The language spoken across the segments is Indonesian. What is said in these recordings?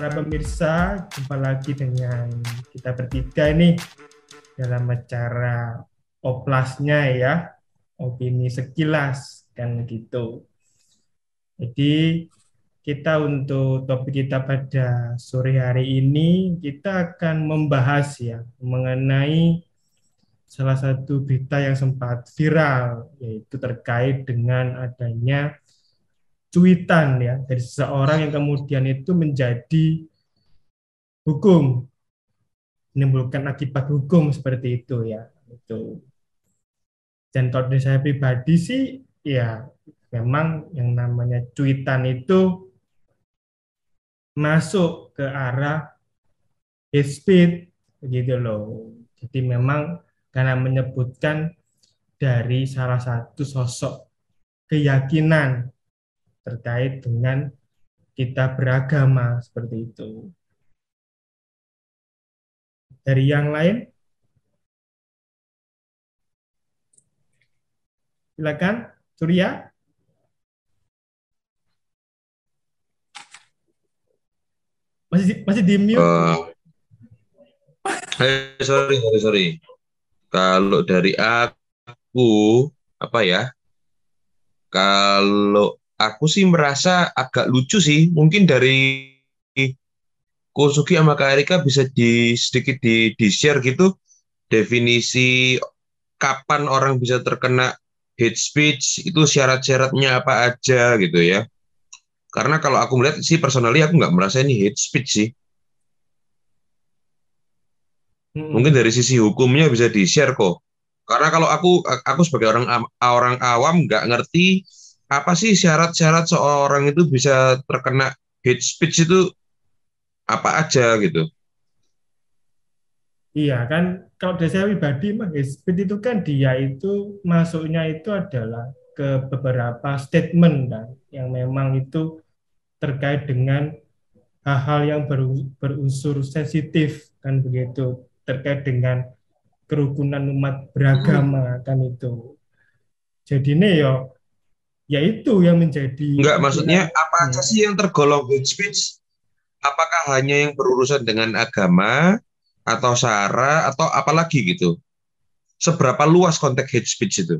para pemirsa, jumpa lagi dengan kita bertiga nih dalam acara oplasnya ya, opini sekilas kan gitu. Jadi kita untuk topik kita pada sore hari ini kita akan membahas ya mengenai salah satu berita yang sempat viral yaitu terkait dengan adanya cuitan ya. Dari seseorang yang kemudian itu menjadi hukum menimbulkan akibat hukum seperti itu ya. Itu. Dan kalau dari saya pribadi sih ya memang yang namanya cuitan itu masuk ke arah hate speech begitu loh. Jadi memang karena menyebutkan dari salah satu sosok keyakinan terkait dengan kita beragama seperti itu. Dari yang lain? Silakan, Surya. Masih masih di mute. Uh, hey, sorry, sorry, sorry. Kalau dari aku apa ya? Kalau aku sih merasa agak lucu sih. Mungkin dari Kosugi sama Kak Erika bisa di sedikit di, di share gitu definisi kapan orang bisa terkena hate speech itu syarat-syaratnya apa aja gitu ya. Karena kalau aku melihat sih personally aku nggak merasa ini hate speech sih. Hmm. Mungkin dari sisi hukumnya bisa di share kok. Karena kalau aku aku sebagai orang orang awam nggak ngerti apa sih syarat-syarat seorang itu bisa terkena hate speech itu apa aja gitu? Iya kan, kalau dari saya pribadi mah hate speech itu kan dia itu masuknya itu adalah ke beberapa statement kan, yang memang itu terkait dengan hal-hal yang berunsur sensitif kan begitu terkait dengan kerukunan umat beragama kan itu. Jadi ini ya ya itu yang menjadi enggak maksudnya apa aja sih yang tergolong hate speech? Apakah hanya yang berurusan dengan agama atau sara atau apalagi gitu? Seberapa luas konteks hate speech itu?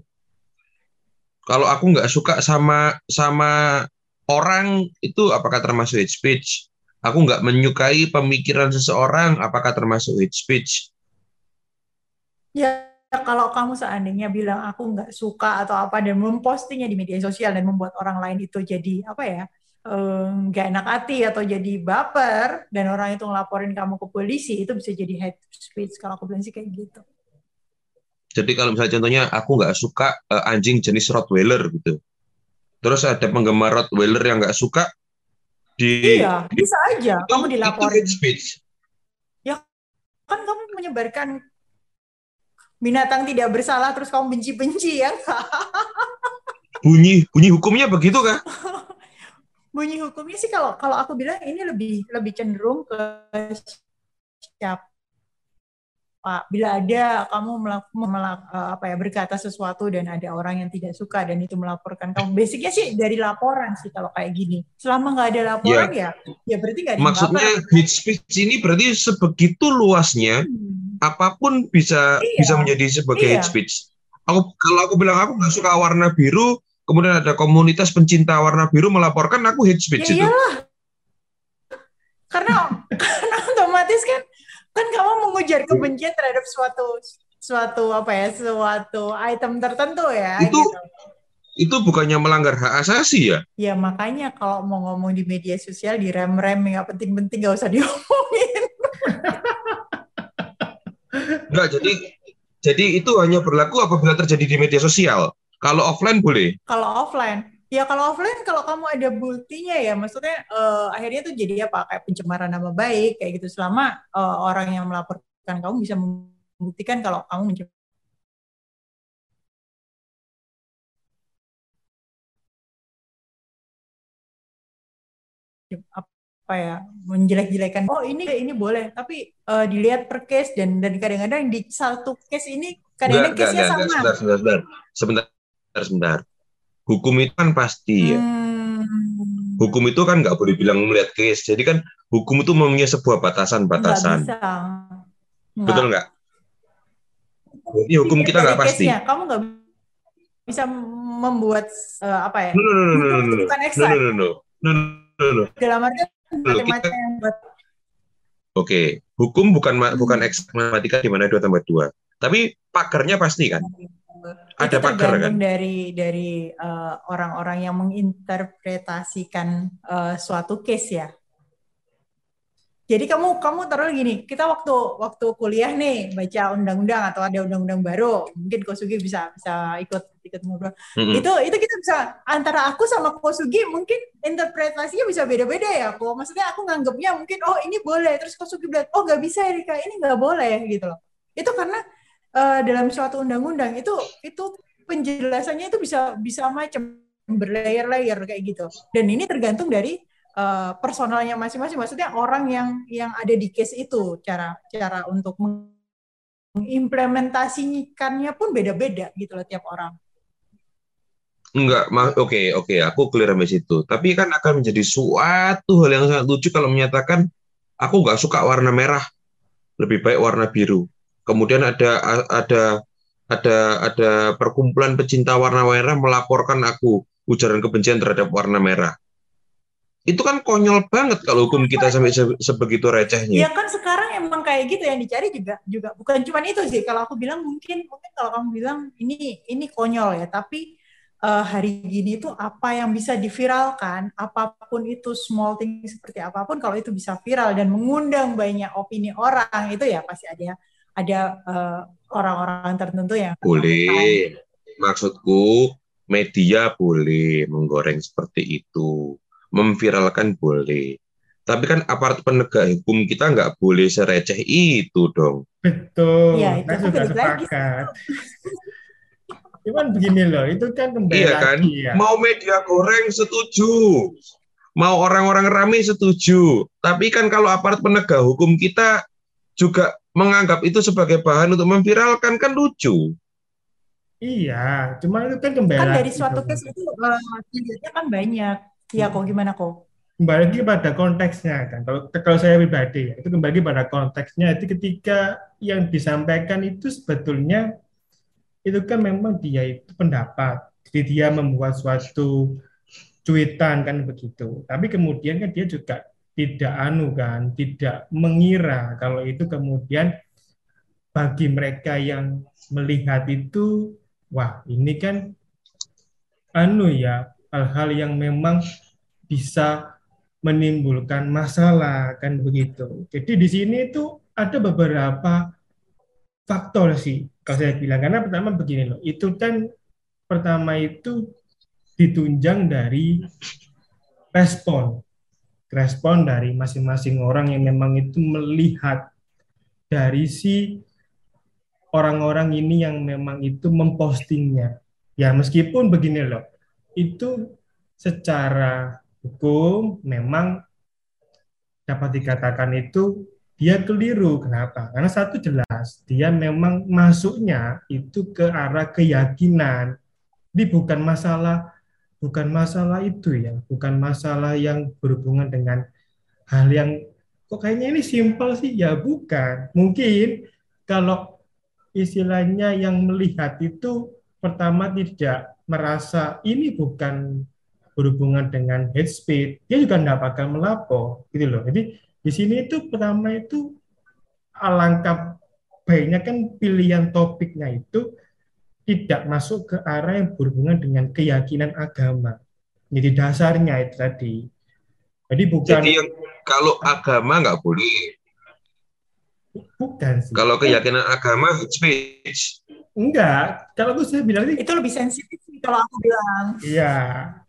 Kalau aku nggak suka sama sama orang itu apakah termasuk hate speech? Aku nggak menyukai pemikiran seseorang apakah termasuk hate speech? Ya kalau kamu seandainya bilang aku nggak suka atau apa dan mempostingnya di media sosial dan membuat orang lain itu jadi apa ya nggak um, enak hati atau jadi baper dan orang itu ngelaporin kamu ke polisi itu bisa jadi hate speech kalau aku bilang sih kayak gitu. Jadi kalau misalnya contohnya aku nggak suka uh, anjing jenis Rottweiler gitu, terus ada penggemar Rottweiler yang nggak suka di iya bisa aja itu, kamu dilaporin. Itu hate speech. Ya kan kamu menyebarkan binatang tidak bersalah terus kamu benci-benci ya bunyi bunyi hukumnya begitu kan bunyi hukumnya sih kalau kalau aku bilang ini lebih lebih cenderung ke siapa bila ada kamu melakukan melak, eh, apa ya berkata sesuatu dan ada orang yang tidak suka dan itu melaporkan kamu, basicnya sih dari laporan sih kalau kayak gini. Selama nggak ada laporan ya, ya, ya berarti nggak ada Maksudnya hate speech ini berarti sebegitu luasnya, hmm. apa pun bisa iya. bisa menjadi sebagai iya. hate speech. Aku kalau aku bilang aku nggak suka warna biru, kemudian ada komunitas pencinta warna biru melaporkan aku hate speech ya, itu. Iyalah. Karena karena otomatis kan kan kamu mengujar kebencian terhadap suatu suatu apa ya suatu item tertentu ya itu gitu. itu bukannya melanggar hak asasi ya ya makanya kalau mau ngomong di media sosial di rem rem nggak penting-penting nggak usah diomongin Enggak, jadi jadi itu hanya berlaku apabila terjadi di media sosial. Kalau offline boleh? Kalau offline, Ya kalau offline kalau kamu ada buktinya ya maksudnya uh, akhirnya tuh jadi apa? Kayak pencemaran nama baik kayak gitu. Selama uh, orang yang melaporkan kamu bisa membuktikan kalau kamu mencemar apa ya menjelek-jelekan oh ini ini boleh. Tapi uh, dilihat per case dan dan kadang-kadang di satu case ini kadang-kadang case-nya sama. sebentar, sebentar sebentar. Sebentar sebentar hukum itu kan pasti ya. Hmm. hukum itu kan nggak boleh bilang melihat case. Jadi kan hukum itu mempunyai sebuah batasan-batasan. Nggak. Betul nggak? Ini hukum kita Dari nggak pasti. case-nya, Kamu nggak bisa membuat eh, apa ya? No, no, no, no, no, no, no. Bukan No, no, no, no. No, no, no. Dalam artian kita- yang buat Oke, hukum bukan ma- Hmm. bukan eksak matematika di mana dua tambah dua. Tapi pagarnya pasti kan. Ada itu pagar kan? dari dari eh, orang-orang yang menginterpretasikan eh, suatu case ya. Jadi kamu kamu taruh gini, kita waktu waktu kuliah nih baca undang-undang atau ada undang-undang baru, mungkin Kosugi bisa bisa ikut ikut ngobrol. Mm-mm. Itu itu kita bisa antara aku sama Kosugi mungkin interpretasinya bisa beda-beda ya. Kok maksudnya aku nganggapnya mungkin oh ini boleh, terus Kosugi bilang oh nggak bisa Erika ini nggak boleh gitu loh. Itu karena eh, dalam suatu undang-undang itu itu penjelasannya itu bisa bisa macam berlayer-layer kayak gitu. Dan ini tergantung dari eh, personalnya masing-masing. Maksudnya orang yang yang ada di case itu cara cara untuk mengimplementasikannya pun beda-beda gitu loh tiap orang. Enggak, oke, oke, aku clear sampai situ. Tapi kan akan menjadi suatu hal yang sangat lucu kalau menyatakan aku nggak suka warna merah, lebih baik warna biru. Kemudian ada ada ada ada perkumpulan pecinta warna merah melaporkan aku ujaran kebencian terhadap warna merah. Itu kan konyol banget kalau hukum kita sampai se- sebegitu recehnya. Ya kan sekarang emang kayak gitu yang dicari juga juga bukan cuma itu sih. Kalau aku bilang mungkin mungkin kalau kamu bilang ini ini konyol ya, tapi eh, hari gini tuh apa yang bisa diviralkan, apa pun itu small thing seperti apa pun, kalau itu bisa viral dan mengundang banyak opini orang itu ya pasti ada ada eh, orang-orang tertentu yang Boleh. Maksudku media boleh menggoreng seperti itu. Memviralkan boleh. Tapi kan aparat penegak hukum kita nggak boleh sereceh itu dong. Betul. Iya, itu Saya kan lagi. sepakat. Cuman begini loh, itu kan kembali Iya kan? lagi ya. Mau media goreng setuju. Mau orang-orang rame setuju. Tapi kan kalau aparat penegak hukum kita juga menganggap itu sebagai bahan untuk memviralkan kan lucu. Iya, cuma itu kan kembali kan dari suatu dong. case itu eh, dilihatnya kan banyak. Ya kok gimana kok? kembali lagi pada konteksnya kan. Kalau kalau saya pribadi ya, itu kembali lagi pada konteksnya. Itu ketika yang disampaikan itu sebetulnya itu kan memang dia itu pendapat. Jadi dia membuat suatu cuitan kan begitu. Tapi kemudian kan dia juga tidak anu kan, tidak mengira kalau itu kemudian bagi mereka yang melihat itu, wah ini kan anu ya hal-hal yang memang bisa menimbulkan masalah kan begitu. Jadi di sini itu ada beberapa faktor sih kalau saya bilang karena pertama begini loh, itu kan pertama itu ditunjang dari respon respon dari masing-masing orang yang memang itu melihat dari si orang-orang ini yang memang itu mempostingnya. Ya meskipun begini loh, itu secara hukum memang dapat dikatakan itu dia keliru. Kenapa? Karena satu jelas, dia memang masuknya itu ke arah keyakinan. Ini bukan masalah bukan masalah itu ya, bukan masalah yang berhubungan dengan hal yang kok kayaknya ini simpel sih ya bukan. Mungkin kalau istilahnya yang melihat itu pertama tidak merasa ini bukan berhubungan dengan hate speech, dia juga tidak bakal melapor gitu loh. Jadi di sini itu pertama itu alangkah baiknya kan pilihan topiknya itu tidak masuk ke arah yang berhubungan dengan keyakinan agama. Jadi dasarnya itu tadi. Jadi bukan Jadi yang kalau agama nggak boleh. bukan sih. Kalau keyakinan agama speech. enggak, kalau aku saya bilang Itu lebih sensitif sih kalau aku bilang. iya,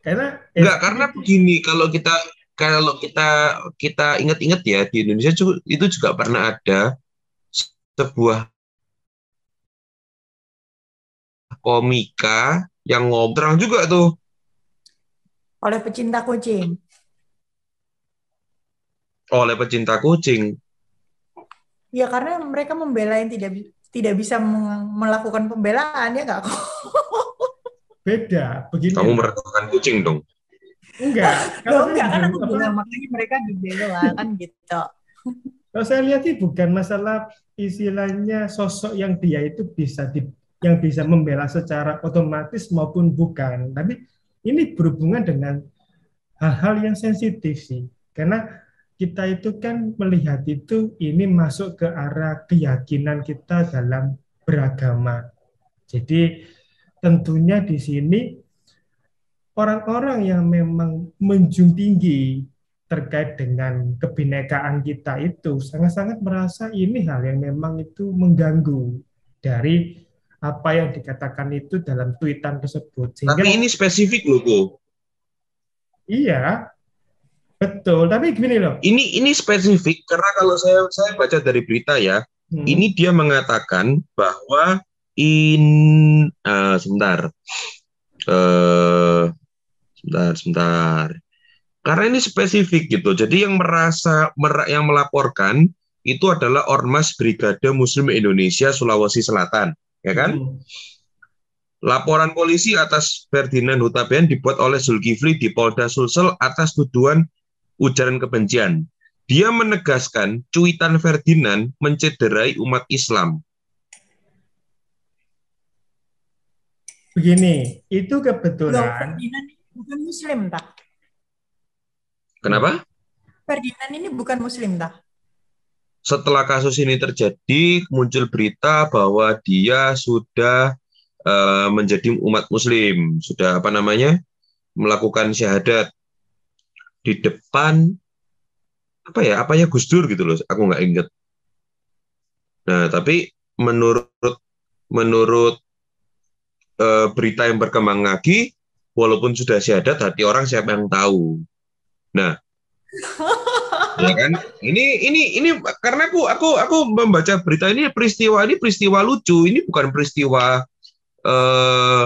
karena Enggak, karena begini, kalau kita kalau kita kita ingat-ingat ya di Indonesia itu juga pernah ada sebuah komika yang terang juga tuh. Oleh pecinta kucing. oleh pecinta kucing. Ya karena mereka membela yang tidak tidak bisa melakukan pembelaan ya nggak kok. beda. Begini, Kamu merendahkan kucing dong. Enggak. Kalau enggak kan aku bilang makanya mereka dibela kan gitu. Kalau saya lihat sih bukan masalah istilahnya sosok yang dia itu bisa di, yang bisa membela secara otomatis maupun bukan, tapi ini berhubungan dengan hal-hal yang sensitif sih. Karena kita itu kan melihat itu ini masuk ke arah keyakinan kita dalam beragama. Jadi tentunya di sini orang-orang yang memang menjunjung tinggi terkait dengan kebinekaan kita itu sangat-sangat merasa ini hal yang memang itu mengganggu dari apa yang dikatakan itu dalam tweetan tersebut. Sehingga, Tapi ini spesifik loh, Bu. Iya, betul. Tapi gini loh. Ini ini spesifik karena kalau saya saya baca dari berita ya, hmm. ini dia mengatakan bahwa in uh, sebentar, uh, sebentar, sebentar. Karena ini spesifik gitu. Jadi yang merasa mer yang melaporkan itu adalah Ormas Brigade Muslim Indonesia Sulawesi Selatan, ya kan? Hmm. Laporan polisi atas Ferdinand Hutabayan dibuat oleh Zulkifli di Polda Sulsel atas tuduhan ujaran kebencian. Dia menegaskan cuitan Ferdinand mencederai umat Islam. Begini, itu kebetulan. Loh, Ferdinand bukan Muslim, tak? Kenapa? Ferdinand ini bukan Muslim, tak? Setelah kasus ini terjadi, muncul berita bahwa dia sudah uh, menjadi umat Muslim, sudah apa namanya melakukan syahadat di depan apa ya apa ya Gus Dur gitu loh, aku nggak inget. Nah tapi menurut menurut uh, berita yang berkembang lagi, walaupun sudah syahadat, hati orang siapa yang tahu. Nah, ya kan? Ini ini ini karena aku aku aku membaca berita ini peristiwa ini peristiwa lucu, ini bukan peristiwa uh,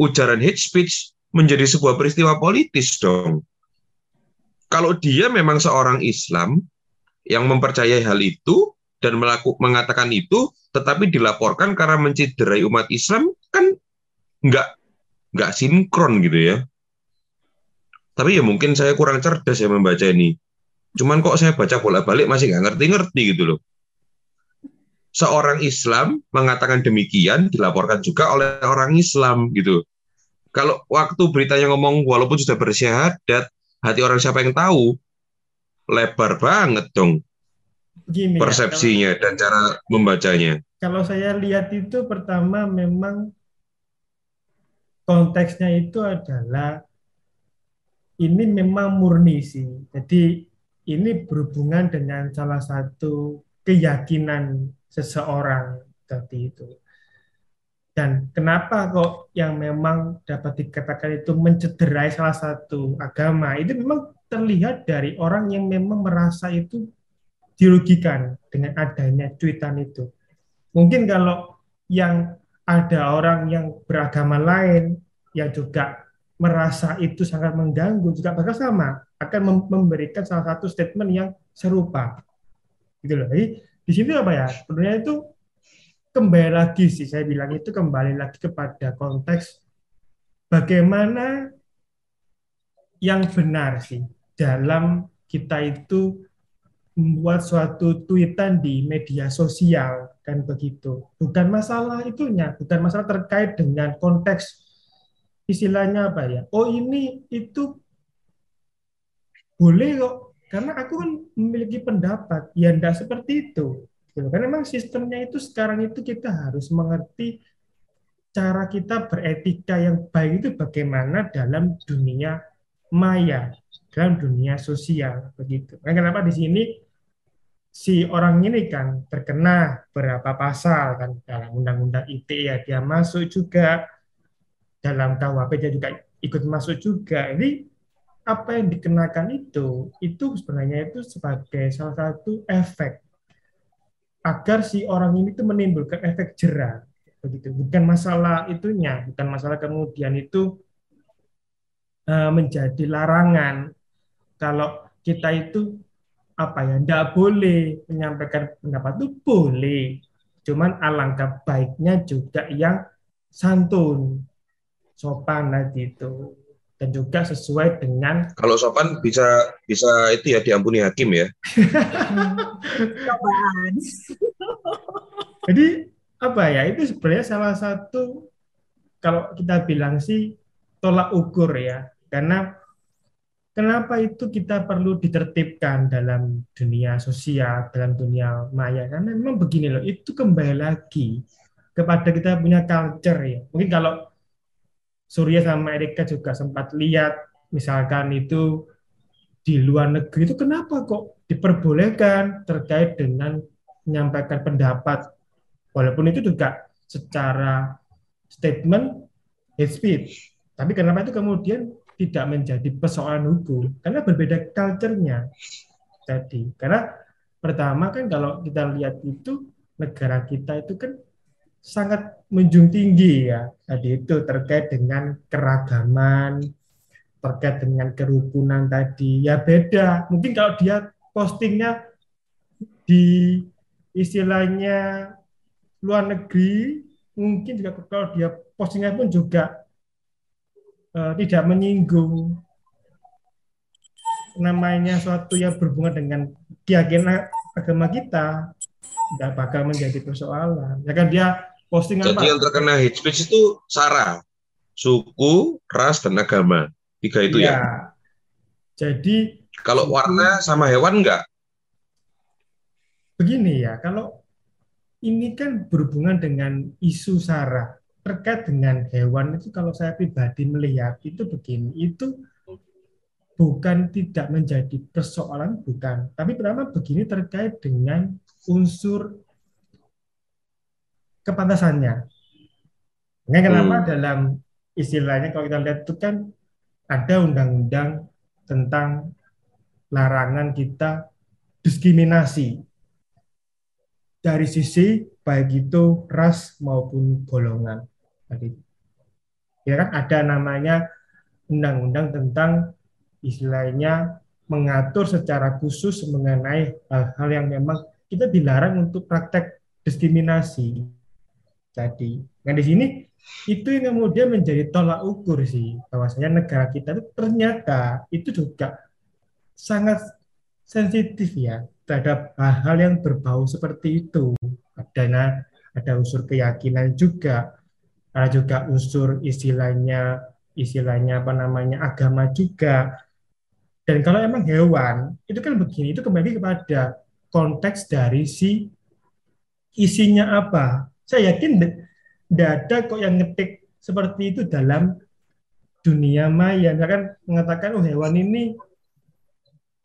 ujaran hate speech menjadi sebuah peristiwa politis dong. Kalau dia memang seorang Islam yang mempercayai hal itu dan melaku, mengatakan itu, tetapi dilaporkan karena mencederai umat Islam kan nggak nggak sinkron gitu ya. Tapi ya mungkin saya kurang cerdas ya membaca ini. Cuman kok saya baca bolak-balik masih nggak ngerti-ngerti gitu loh seorang Islam mengatakan demikian dilaporkan juga oleh orang Islam gitu. Kalau waktu beritanya ngomong walaupun sudah bersyahadat, hati orang siapa yang tahu? Lebar banget dong Gini persepsinya ya, kalau, dan cara membacanya. Kalau saya lihat itu pertama memang konteksnya itu adalah ini memang murni sih. Jadi ini berhubungan dengan salah satu keyakinan seseorang seperti itu. Dan kenapa kok yang memang dapat dikatakan itu mencederai salah satu agama itu memang terlihat dari orang yang memang merasa itu dirugikan dengan adanya cuitan itu. Mungkin kalau yang ada orang yang beragama lain yang juga merasa itu sangat mengganggu juga bakal sama akan memberikan salah satu statement yang serupa. Gitu loh. Jadi di sini apa ya? Sebenarnya itu kembali lagi sih saya bilang itu kembali lagi kepada konteks bagaimana yang benar sih dalam kita itu membuat suatu tweetan di media sosial kan begitu. Bukan masalah itunya bukan masalah terkait dengan konteks istilahnya apa ya oh ini itu boleh kok karena aku kan memiliki pendapat, ya tidak seperti itu. Gitu. Karena memang sistemnya itu sekarang itu kita harus mengerti cara kita beretika yang baik itu bagaimana dalam dunia maya, dalam dunia sosial begitu. Nah, kenapa di sini si orang ini kan terkena berapa pasal kan dalam undang-undang ITE ya dia masuk juga dalam KUHP juga ikut masuk juga. Jadi apa yang dikenakan itu itu sebenarnya itu sebagai salah satu efek agar si orang ini itu menimbulkan efek jerah. Begitu. Bukan masalah itunya bukan masalah kemudian itu uh, menjadi larangan. Kalau kita itu apa ya tidak boleh menyampaikan pendapat itu boleh. Cuman alangkah baiknya juga yang santun sopan lah gitu dan juga sesuai dengan Kalau sopan bisa bisa itu ya diampuni hakim ya. Cobaan. jadi apa ya itu sebenarnya salah satu kalau kita bilang sih tolak ukur ya karena kenapa itu kita perlu ditertibkan dalam dunia sosial dalam dunia maya karena memang begini loh itu kembali lagi kepada kita punya culture ya mungkin kalau Surya sama Erika juga sempat lihat misalkan itu di luar negeri itu kenapa kok diperbolehkan terkait dengan menyampaikan pendapat. Walaupun itu juga secara statement hate speech. Tapi kenapa itu kemudian tidak menjadi persoalan hukum? Karena berbeda culture-nya tadi. Karena pertama kan kalau kita lihat itu negara kita itu kan sangat menjunjung tinggi ya. Tadi itu terkait dengan keragaman terkait dengan kerukunan tadi. Ya beda. Mungkin kalau dia postingnya di istilahnya luar negeri mungkin juga kalau dia postingnya pun juga uh, tidak menyinggung namanya suatu yang berhubungan dengan keyakinan agama kita. Tidak bakal menjadi persoalan. Ya kan dia postingan Jadi yang terkena hate speech itu sara, suku, ras, dan agama. Tiga itu ya. ya. Jadi Kalau warna sama hewan enggak? begini ya, kalau ini kan berhubungan dengan isu sara terkait dengan hewan itu kalau saya pribadi melihat itu begini, itu bukan tidak menjadi persoalan bukan, tapi pertama begini terkait dengan unsur kepantasannya. Nah, kenapa Hmm. dalam istilahnya kalau kita lihat itu kan ada undang-undang tentang larangan kita diskriminasi dari sisi baik itu ras maupun golongan. Tadi ya kan ada namanya undang-undang tentang istilahnya mengatur secara khusus mengenai hal-hal yang memang kita dilarang untuk praktek diskriminasi tadi. Nah di sini itu yang kemudian menjadi tolak ukur sih bahwasanya negara kita itu ternyata itu juga sangat sensitif ya terhadap hal-hal yang berbau seperti itu. Ada ada unsur keyakinan juga, ada juga unsur istilahnya istilahnya apa namanya agama juga. Dan kalau emang hewan itu kan begini, itu kembali kepada konteks dari si isinya apa. Saya yakin tidak ada kok yang ngetik seperti itu dalam dunia maya. Dia kan mengatakan, oh hewan ini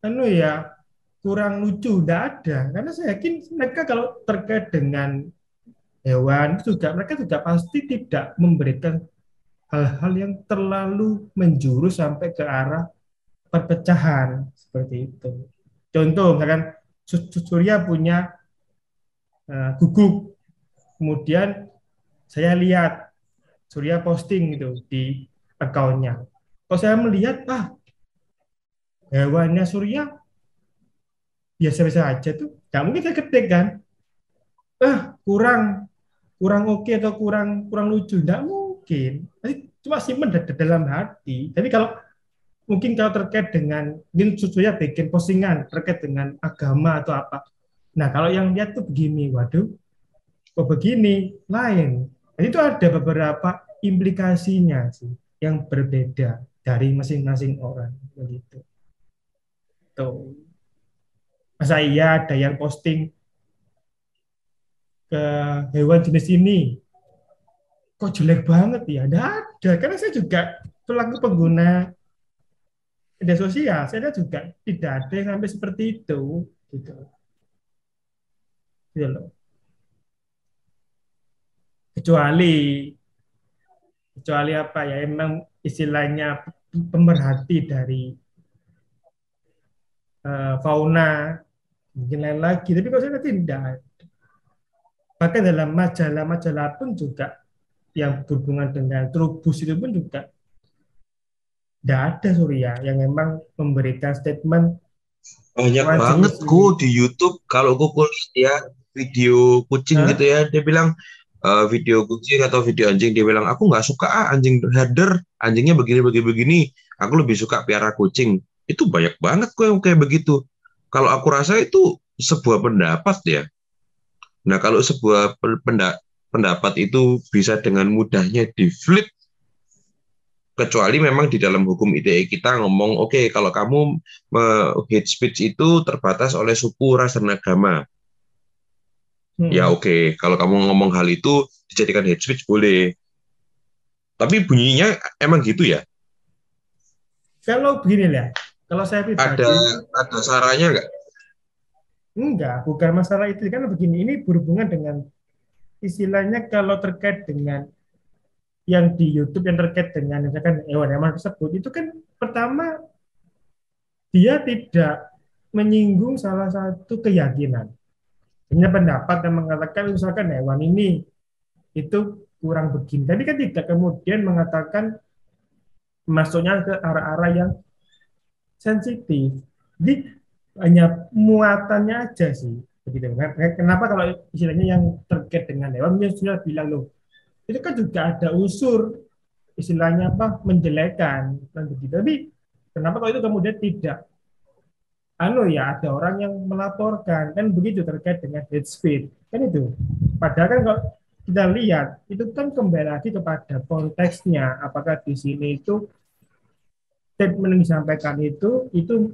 anu ya kurang lucu, tidak ada. Karena saya yakin mereka kalau terkait dengan hewan juga mereka juga pasti tidak memberikan hal-hal yang terlalu menjurus sampai ke arah perpecahan seperti itu. Contoh, misalkan Surya punya uh, guguk, kemudian saya lihat Surya posting gitu di akunnya. Kalau saya melihat, ah hewannya Surya biasa-biasa aja tuh, nggak mungkin saya ketik kan? Ah kurang kurang oke okay atau kurang kurang lucu, nggak mungkin. Tapi cuma simpen dalam hati. Tapi kalau mungkin kalau terkait dengan mungkin Surya bikin postingan terkait dengan agama atau apa. Nah kalau yang lihat tuh begini, waduh, kok begini, lain. Jadi itu ada beberapa implikasinya sih yang berbeda dari masing-masing orang begitu. Tuh. Masa iya ada yang posting ke hewan jenis ini kok jelek banget ya? Ada, ada. Karena saya juga pelaku pengguna media sosial, saya juga tidak ada yang sampai seperti itu, gitu. Gitu loh. Kecuali kecuali apa ya? Emang istilahnya pemerhati dari uh, fauna mungkin lain lagi. Tapi kalau saya tidak. Bahkan dalam majalah-majalah pun juga yang berhubungan dengan trubus itu pun juga tidak ada Surya yang memang memberikan statement banyak banget ku di YouTube kalau ku kulihat ya video kucing Hah? gitu ya dia bilang uh, video kucing atau video anjing dia bilang aku nggak suka ah anjing herder. Anjingnya begini begini begini. Aku lebih suka piara kucing. Itu banyak banget kok yang kayak begitu. Kalau aku rasa itu sebuah pendapat ya. Nah kalau sebuah pendapat itu bisa dengan mudahnya di flip kecuali memang di dalam hukum ITE kita ngomong oke okay, kalau kamu hate speech itu terbatas oleh suku ras dan agama Hmm. Ya oke, okay. kalau kamu ngomong hal itu dijadikan hate speech boleh. Tapi bunyinya emang gitu ya? Kalau begini ya, kalau saya pribadi ada ada sarannya nggak? Enggak, bukan masalah itu kan begini. Ini berhubungan dengan istilahnya kalau terkait dengan yang di YouTube yang terkait dengan misalkan hewan-hewan tersebut itu kan pertama dia tidak menyinggung salah satu keyakinan punya pendapat yang mengatakan misalkan hewan ini itu kurang begini. Tapi kan tidak kemudian mengatakan masuknya ke arah-arah yang sensitif. Jadi hanya muatannya aja sih. Begitu. Kenapa kalau istilahnya yang terkait dengan hewan, dia sudah bilang loh, itu kan juga ada unsur istilahnya apa menjelekan dan begitu. Tapi kenapa kalau itu kemudian tidak anu ya ada orang yang melaporkan. Kan begitu terkait dengan hate speech kan itu. Padahal kan kalau kita lihat itu kan kembali lagi kepada konteksnya. Apakah di sini itu statement yang disampaikan itu itu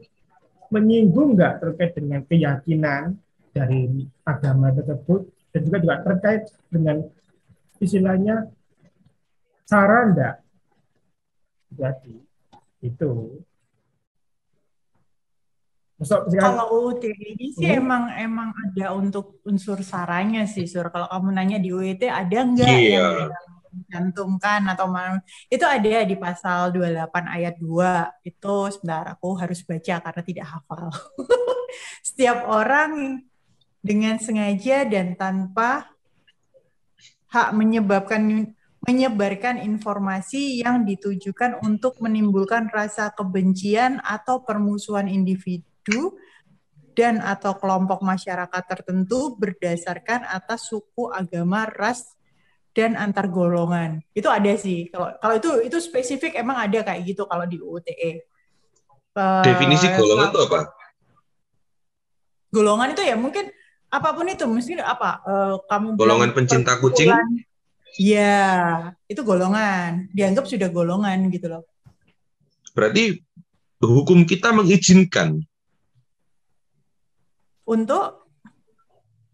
menyinggung nggak terkait dengan keyakinan dari agama tersebut? Dan juga juga terkait dengan istilahnya saran enggak jadi itu kalau UUT ini sih hmm? emang emang ada untuk unsur saranya sih sur. Kalau kamu nanya di UIT ada nggak yeah. yang cantumkan atau mana itu ada di pasal 28 ayat 2 itu sebentar aku harus baca karena tidak hafal setiap orang dengan sengaja dan tanpa hak menyebabkan menyebarkan informasi yang ditujukan untuk menimbulkan rasa kebencian atau permusuhan individu individu dan atau kelompok masyarakat tertentu berdasarkan atas suku, agama, ras, dan antar golongan. Itu ada sih. Kalau kalau itu itu spesifik emang ada kayak gitu kalau di UTE. Uh, Definisi golongan itu apa? Golongan itu ya mungkin apa pun itu, mungkin apa? Uh, kamu golongan pencinta kucing? Ya, itu golongan. Dianggap sudah golongan gitu loh. Berarti hukum kita mengizinkan untuk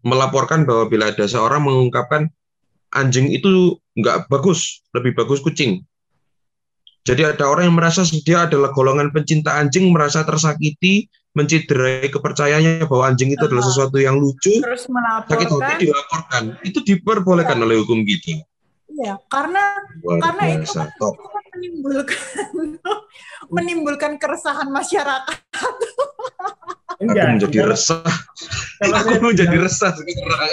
melaporkan bahwa bila ada seorang mengungkapkan anjing itu nggak bagus, lebih bagus kucing. Jadi ada orang yang merasa dia adalah golongan pencinta anjing, merasa tersakiti, menciderai kepercayaannya bahwa anjing itu adalah sesuatu yang lucu, terus melaporkan, sakit hati dilaporkan. Itu diperbolehkan ya. oleh hukum gitu. Iya, karena Luar karena itu kan, itu kan menimbulkan menimbulkan keresahan masyarakat. Enggak, aku menjadi enggak. resah. Kalau aku menjadi resah sekarang.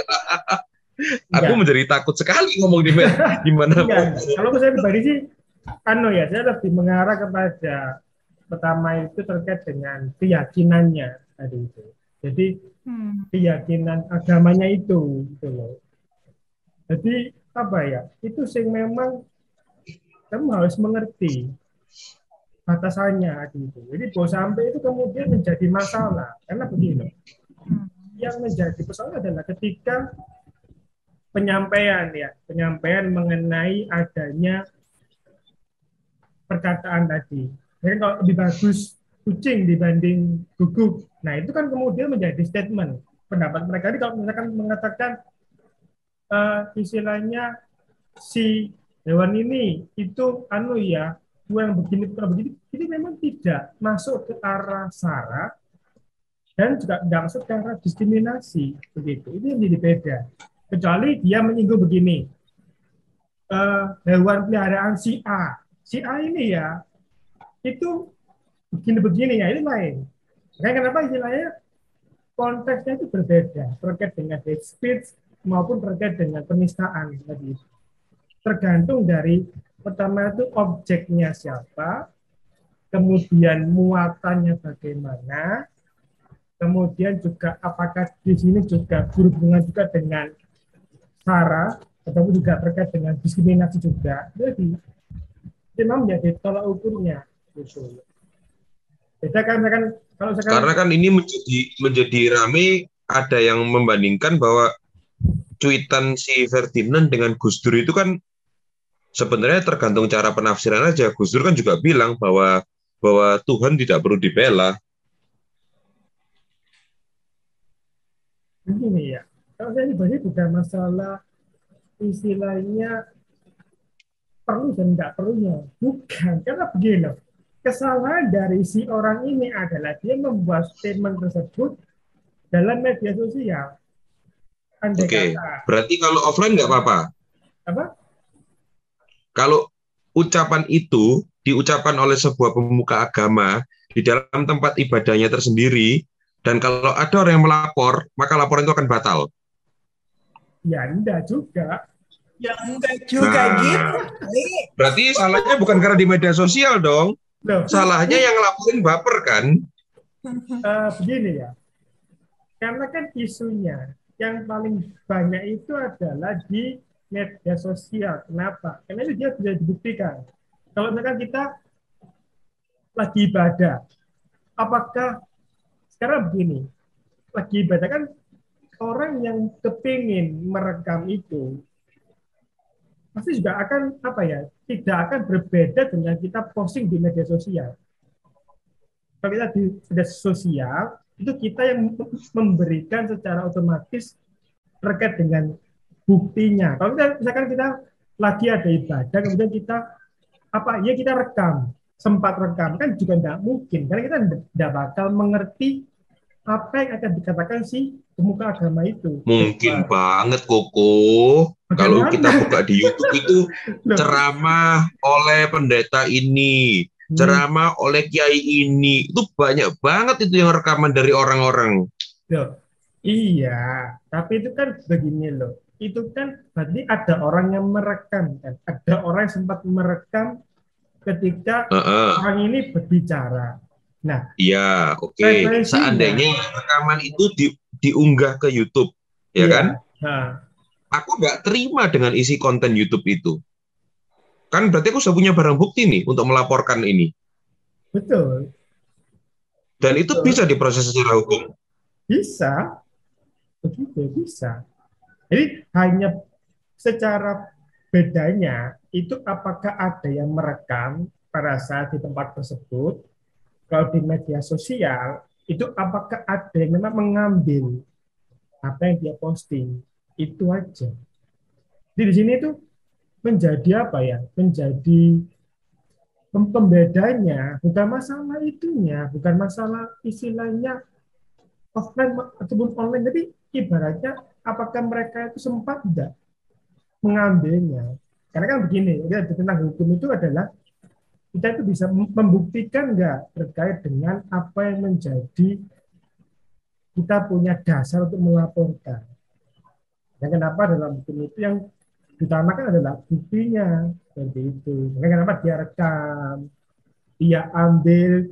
aku menjadi takut sekali ngomong di mana. Gimana? Kalau saya pribadi sih, anu ya, saya lebih mengarah kepada pertama itu terkait dengan keyakinannya tadi itu. Jadi hmm. keyakinan agamanya itu, gitu loh. Jadi apa ya? Itu sih memang kamu harus mengerti batasannya gitu. Jadi bos sampai itu kemudian menjadi masalah karena begini. Yang menjadi persoalan adalah ketika penyampaian ya, penyampaian mengenai adanya perkataan tadi. Jadi kalau lebih bagus kucing dibanding guguk. Nah, itu kan kemudian menjadi statement pendapat mereka. Jadi kalau misalkan mengatakan uh, istilahnya si hewan ini itu anu ya yang begini bukan begini, ini memang tidak masuk ke arah sara dan juga tidak masuk ke arah diskriminasi begitu. Ini yang jadi beda. Kecuali dia menyinggung begini, uh, hewan peliharaan si A, si A ini ya itu begini-begini ya ini lain. Makanya kenapa istilahnya konteksnya itu berbeda terkait dengan hate speech maupun terkait dengan penistaan tadi tergantung dari Pertama itu objeknya siapa, kemudian muatannya bagaimana, kemudian juga apakah di sini juga berhubungan juga dengan sara ataupun juga terkait dengan diskriminasi juga jadi memang menjadi tolak ukurnya gitu. Beda kan misalkan kalau sekarang Karena kan ini menjadi menjadi rame ada yang membandingkan bahwa cuitan si Ferdinand dengan Gus Dur itu kan sebenarnya tergantung cara penafsiran aja. Gus Dur kan juga bilang bahwa bahwa Tuhan tidak perlu dibela. begini ya. Kalau saya pribadi bukan masalah istilahnya perlu dan tidak perlunya. Bukan. Karena begini kesalahan dari si orang ini adalah dia membuat statement tersebut dalam media sosial Oke, kata berarti kalau offline nggak apa-apa. apa Kalau ucapan itu diucapkan oleh sebuah pemuka agama di dalam tempat ibadahnya tersendiri, dan kalau ada orang yang melapor, maka laporan itu akan batal. ya enggak juga Ya enggak juga Nah. gitu. Berarti salahnya bukan karena di media sosial dong. loh Salahnya yang ngelaporin baper kan? eh, begini ya karena kan isunya yang paling banyak itu adalah di media sosial. Kenapa? Karena itu dia bisa dibuktikan. Kalau misalkan kita lagi ibadah apakah sekarang begini? Lagi ibadah kan orang yang kepingin merekam itu pasti juga akan apa ya tidak akan berbeda dengan kita posting di media sosial. Kalau kita di media sosial itu kita yang memberikan secara otomatis terkait dengan buktinya. Kalau kita misalkan kita lagi ada ibadah, kemudian kita apa ya kita rekam, sempat rekam kan juga tidak mungkin karena kita tidak bakal mengerti apa yang akan dikatakan si pemuka agama itu. Mungkin Coba. banget Koko. Kalau kita buka di YouTube itu ceramah oleh pendeta ini, hmm, ceramah oleh kiai ini. Itu banyak banget itu yang rekaman dari orang-orang. loh, Iya, tapi itu kan begini loh. Itu kan berarti ada orang yang merekam kan. Ada orang yang sempat merekam ketika Heeh. orang ini berbicara. Nah, Iya, oke. Referensinya. Seandainya rekaman itu di- diunggah ke YouTube, ya iya. kan? Nah, Aku nggak terima dengan isi konten YouTube itu. Kan berarti aku sudah punya barang bukti nih untuk melaporkan ini. betul. Dan itu Betul. bisa diproses secara hukum. Bisa. Begitu, bisa. Jadi hanya secara bedanya itu apakah ada yang merekam pada saat di tempat tersebut. Kalau di media sosial itu apakah ada yang memang mengambil apa yang dia posting. Itu aja. Jadi di sini itu menjadi apa ya? Menjadi pem- pembedanya bukan masalah itunya, bukan masalah istilahnya offline ataupun online, tapi ibaratnya apakah mereka itu sempat tidak mengambilnya? Karena kan begini, ya, tentang hukum itu adalah kita itu bisa mem- membuktikan nggak terkait dengan apa yang menjadi kita punya dasar untuk melaporkan. Dan kenapa dalam hukum itu yang diutamakan adalah buktinya seperti itu. Makanya kenapa dia rekam, dia ambil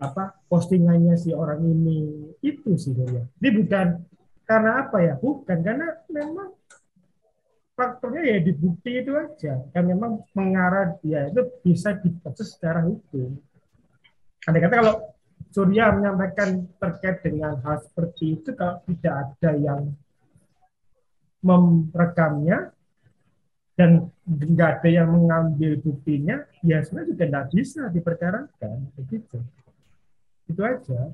apa postingannya si orang ini itu sih ya. Ini bukan karena apa ya? Bukan karena memang faktornya ya di bukti itu aja. Kan memang mengarah dia itu bisa diproses secara hukum. Andai kata kalau Surya menyampaikan terkait dengan hal seperti itu, kalau tidak ada yang merekamnya dan nggak ada yang mengambil buktinya, ya sebenarnya juga tidak bisa diperkarakan, begitu. Itu aja.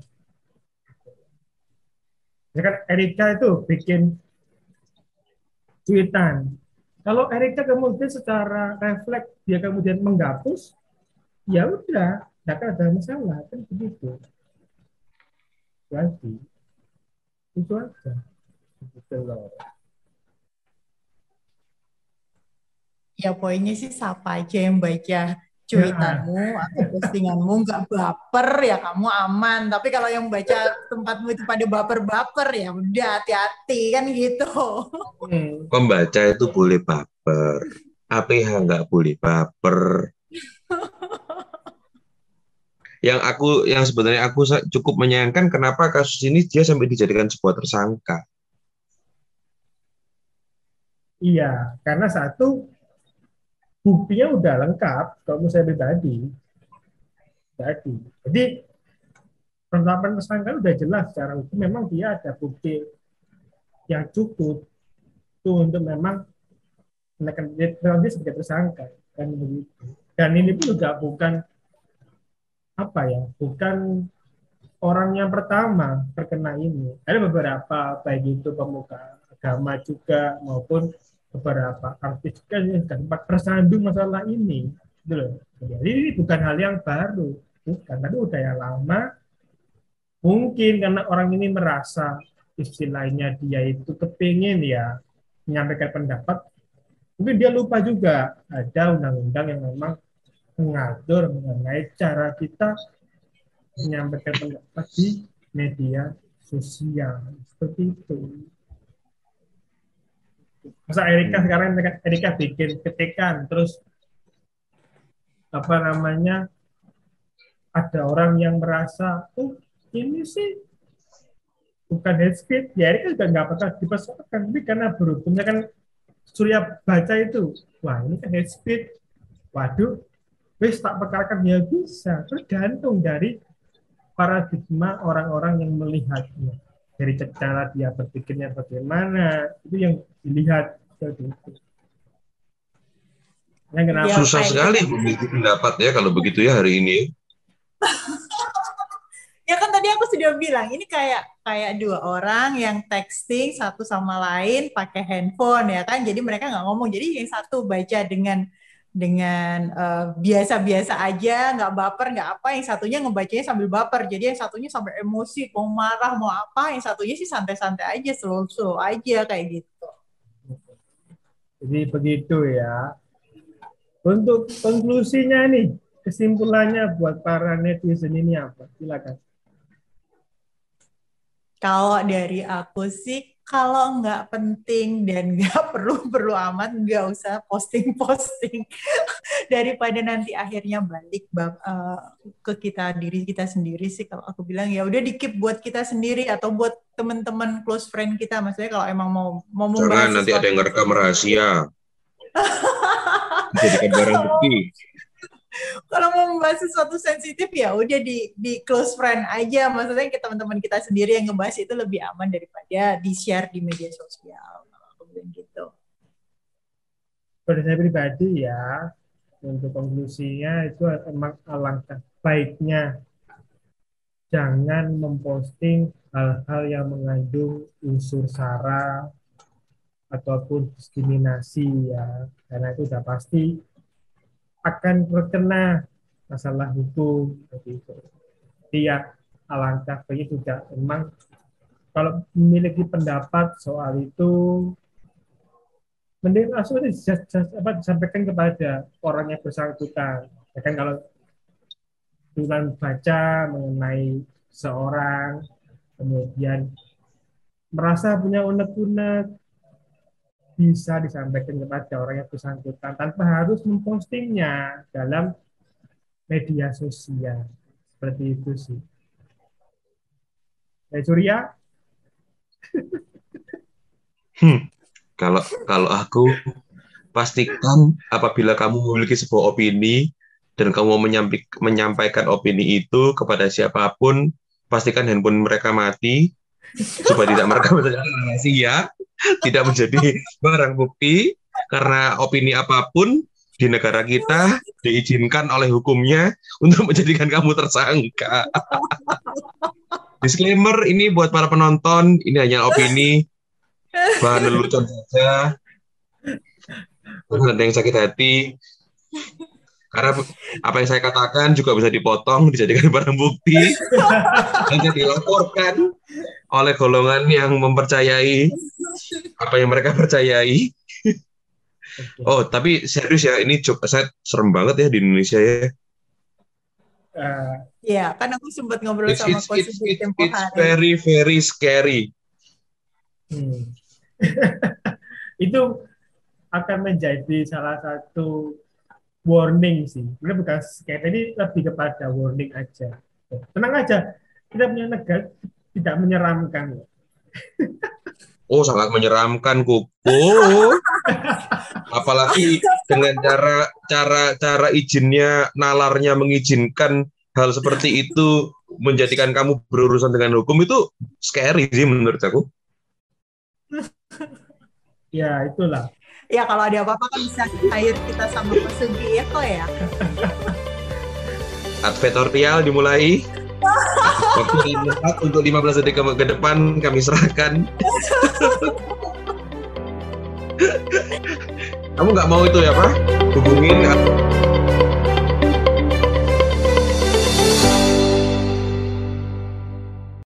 Ya kan Erika itu bikin cuitan. Kalau Erika kemudian secara refleks dia kemudian menghapus, ya udah, akan ada masalah kan begitu. Itu aja. Itu aja. Loh. Ya poinnya sih siapa aja yang baca cuitanmu atau postinganmu nggak baper ya kamu aman. Tapi kalau yang baca tempatmu itu pada baper-baper ya udah hati-hati kan gitu. Hmm. Pembaca itu boleh baper. APH nggak boleh baper. Yang aku, yang sebenarnya aku cukup menyayangkan kenapa kasus ini dia sampai dijadikan sebuah tersangka. Iya, karena satu buktinya udah lengkap kalau saya pribadi. Jadi, jadi penetapan tersangka udah jelas secara hukum memang dia ada bukti yang cukup tuh untuk memang menekan dia sebagai tersangka kan begitu. Dan ini pun juga bukan apa ya, bukan orang yang pertama terkena ini. Ada beberapa baik itu pemuka agama juga maupun beberapa artis juga yang sempat tersandung masalah ini. Gitu. Jadi ini bukan hal yang baru, bukan, tapi udah yang lama. Mungkin karena orang ini merasa istilahnya dia itu kepingin ya menyampaikan pendapat, mungkin dia lupa juga ada undang-undang yang memang mengatur mengenai cara kita menyampaikan pendapat di media sosial seperti itu. Masa Erika sekarang Erika bikin ketikan terus apa namanya ada orang yang merasa oh ini sih bukan hate speech ya Erika juga nggak pernah dipersoalkan tapi karena berhubungnya kan Surya baca itu wah ini kan hate speech waduh wis tak perkarakan ya bisa. Tergantung dari paradigma orang-orang yang melihatnya dari cara dia berpikirnya bagaimana itu yang dilihat seperti itu. Yang kenapa? Susah sekali memiliki pendapat ya kalau begitu ya hari ini. ya kan tadi aku sudah bilang ini kayak kayak dua orang yang texting satu sama lain pakai handphone ya kan jadi mereka nggak ngomong jadi yang satu baca dengan dengan eh, biasa-biasa uh, aja, nggak baper, nggak apa. Yang satunya ngebacanya sambil baper. Jadi yang satunya sampai emosi, mau marah, mau apa. Yang satunya sih santai-santai aja, slow-slow aja kayak gitu. Jadi begitu ya. Untuk konklusinya nih, kesimpulannya buat para netizen ini apa? Silakan. Kalau dari aku sih kalau nggak penting dan nggak perlu-perlu amat, nggak usah posting-posting daripada nanti akhirnya balik uh, ke kita diri kita sendiri sih. Kalau aku bilang ya udah dikip buat kita sendiri atau buat teman-teman close friend kita. Maksudnya kalau emang mau mau Jangan nanti ada yang ngerekam rahasia. Jadikan barang bukti kalau mau membahas sesuatu sensitif ya udah di di close friend aja. Maksudnya kita teman-teman kita sendiri yang ngebahas itu lebih aman daripada di share di media sosial. Bilang gitu. Pada saya pribadi ya untuk konklusinya itu emang alangkah baiknya jangan memposting hal-hal yang mengandung unsur sara ataupun diskriminasi ya. Karena itu sudah pasti akan terkena masalah hukum seperti itu. Dia alangkah baiknya juga memang kalau memiliki pendapat soal itu mending langsung apa, disampaikan kepada orang yang bersangkutan. Ya kan kalau dengan baca mengenai seorang kemudian merasa punya unek-unek bisa disampaikan kepada orang yang bersangkutan tanpa harus mempostingnya dalam media sosial. Seperti itu sih. Ya, Surya? hmm, kalau kalau aku pastikan apabila kamu memiliki sebuah opini dan kamu menyampaikan opini itu kepada siapa pun, pastikan handphone mereka mati supaya tidak merekam rahasia tidak menjadi barang bukti karena opini apa pun di negara kita diizinkan oleh hukumnya untuk menjadikan kamu tersangka. Disclaimer ini buat para penonton, ini hanya opini, bahan lelucon saja. Bukan ada yang sakit hati. Karena apa yang saya katakan juga bisa dipotong, dijadikan barang bukti, dan dilaporkan oleh golongan yang mempercayai apa yang mereka percayai. Oh, tapi serius ya, ini job saya serem banget ya di Indonesia ya. Uh, ya, kan aku sempat ngobrol it's, sama coach it's, it's, it's hari. very very scary. Hmm. itu akan menjadi salah satu warning sih. Ini bukan kayak tadi lebih kepada warning aja. Tenang aja, kita punya negara tidak menyeramkan. Oh, sangat menyeramkan, Koko. Apalagi dengan cara cara cara izinnya nalarnya mengizinkan hal seperti itu menjadikan kamu berurusan dengan hukum itu scary sih menurut aku. Ya, itulah. Ya kalau ada apa-apa kan bisa hire kita sama Pak Sugi ya kok ya. Advertorial dimulai. Waktu untuk 15 detik ke, ke depan kami serahkan. Kamu nggak mau itu ya, Pak? Hubungin